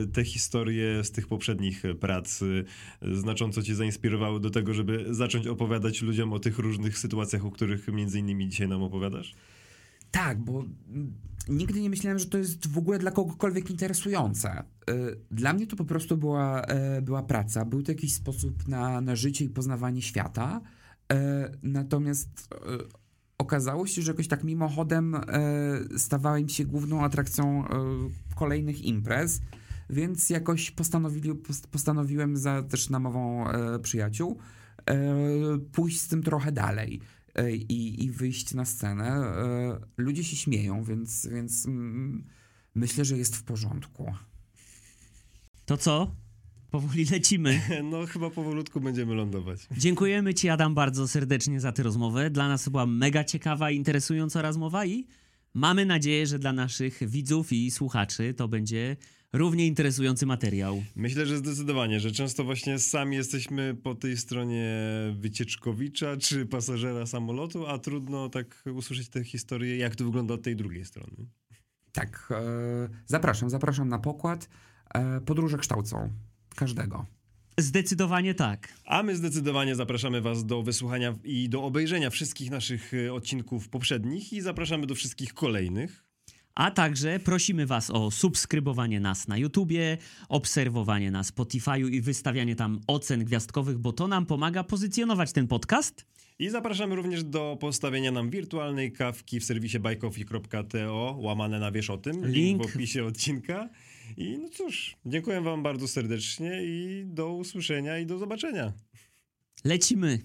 e, te historie z tych poprzednich prac e, znacząco cię zainspirowały do tego, żeby zacząć opowiadać ludziom o tych różnych sytuacjach, o których między innymi dzisiaj nam opowiadasz? Tak, bo nigdy nie myślałem, że to jest w ogóle dla kogokolwiek interesujące. Y, dla mnie to po prostu była, e, była praca, był to jakiś sposób na, na życie i poznawanie świata. E, natomiast e, okazało się, że jakoś tak mimochodem stawałem się główną atrakcją kolejnych imprez, więc jakoś postanowili, postanowiłem za też namową przyjaciół pójść z tym trochę dalej i, i wyjść na scenę. E, ludzie się śmieją, więc, więc mm, myślę, że jest w porządku. To co? Powoli lecimy. [laughs] No, chyba powolutku będziemy lądować. Dziękujemy Ci, Adam, bardzo serdecznie za tę rozmowę. Dla nas to była mega ciekawa i interesująca rozmowa i mamy nadzieję, że dla naszych widzów i słuchaczy to będzie równie interesujący materiał. Myślę, że zdecydowanie, że często właśnie sami jesteśmy po tej stronie wycieczkowicza czy pasażera samolotu, a trudno tak usłyszeć tę historię, jak to wygląda od tej drugiej strony. Tak, e, zapraszam, zapraszam na pokład. E, podróże kształcą każdego. Zdecydowanie tak. A my zdecydowanie zapraszamy Was do wysłuchania i do obejrzenia wszystkich naszych e, odcinków poprzednich i zapraszamy do wszystkich kolejnych. A także prosimy Was o subskrybowanie nas na YouTubie, obserwowanie na Spotify'u i wystawianie tam ocen gwiazdkowych, bo to nam pomaga pozycjonować ten podcast. I zapraszamy również do postawienia nam wirtualnej kawki w serwisie buycoffee.to, łamane na wiesz o tym, link, link w opisie odcinka. I no cóż, dziękuję Wam bardzo serdecznie i do usłyszenia i do zobaczenia. Lecimy.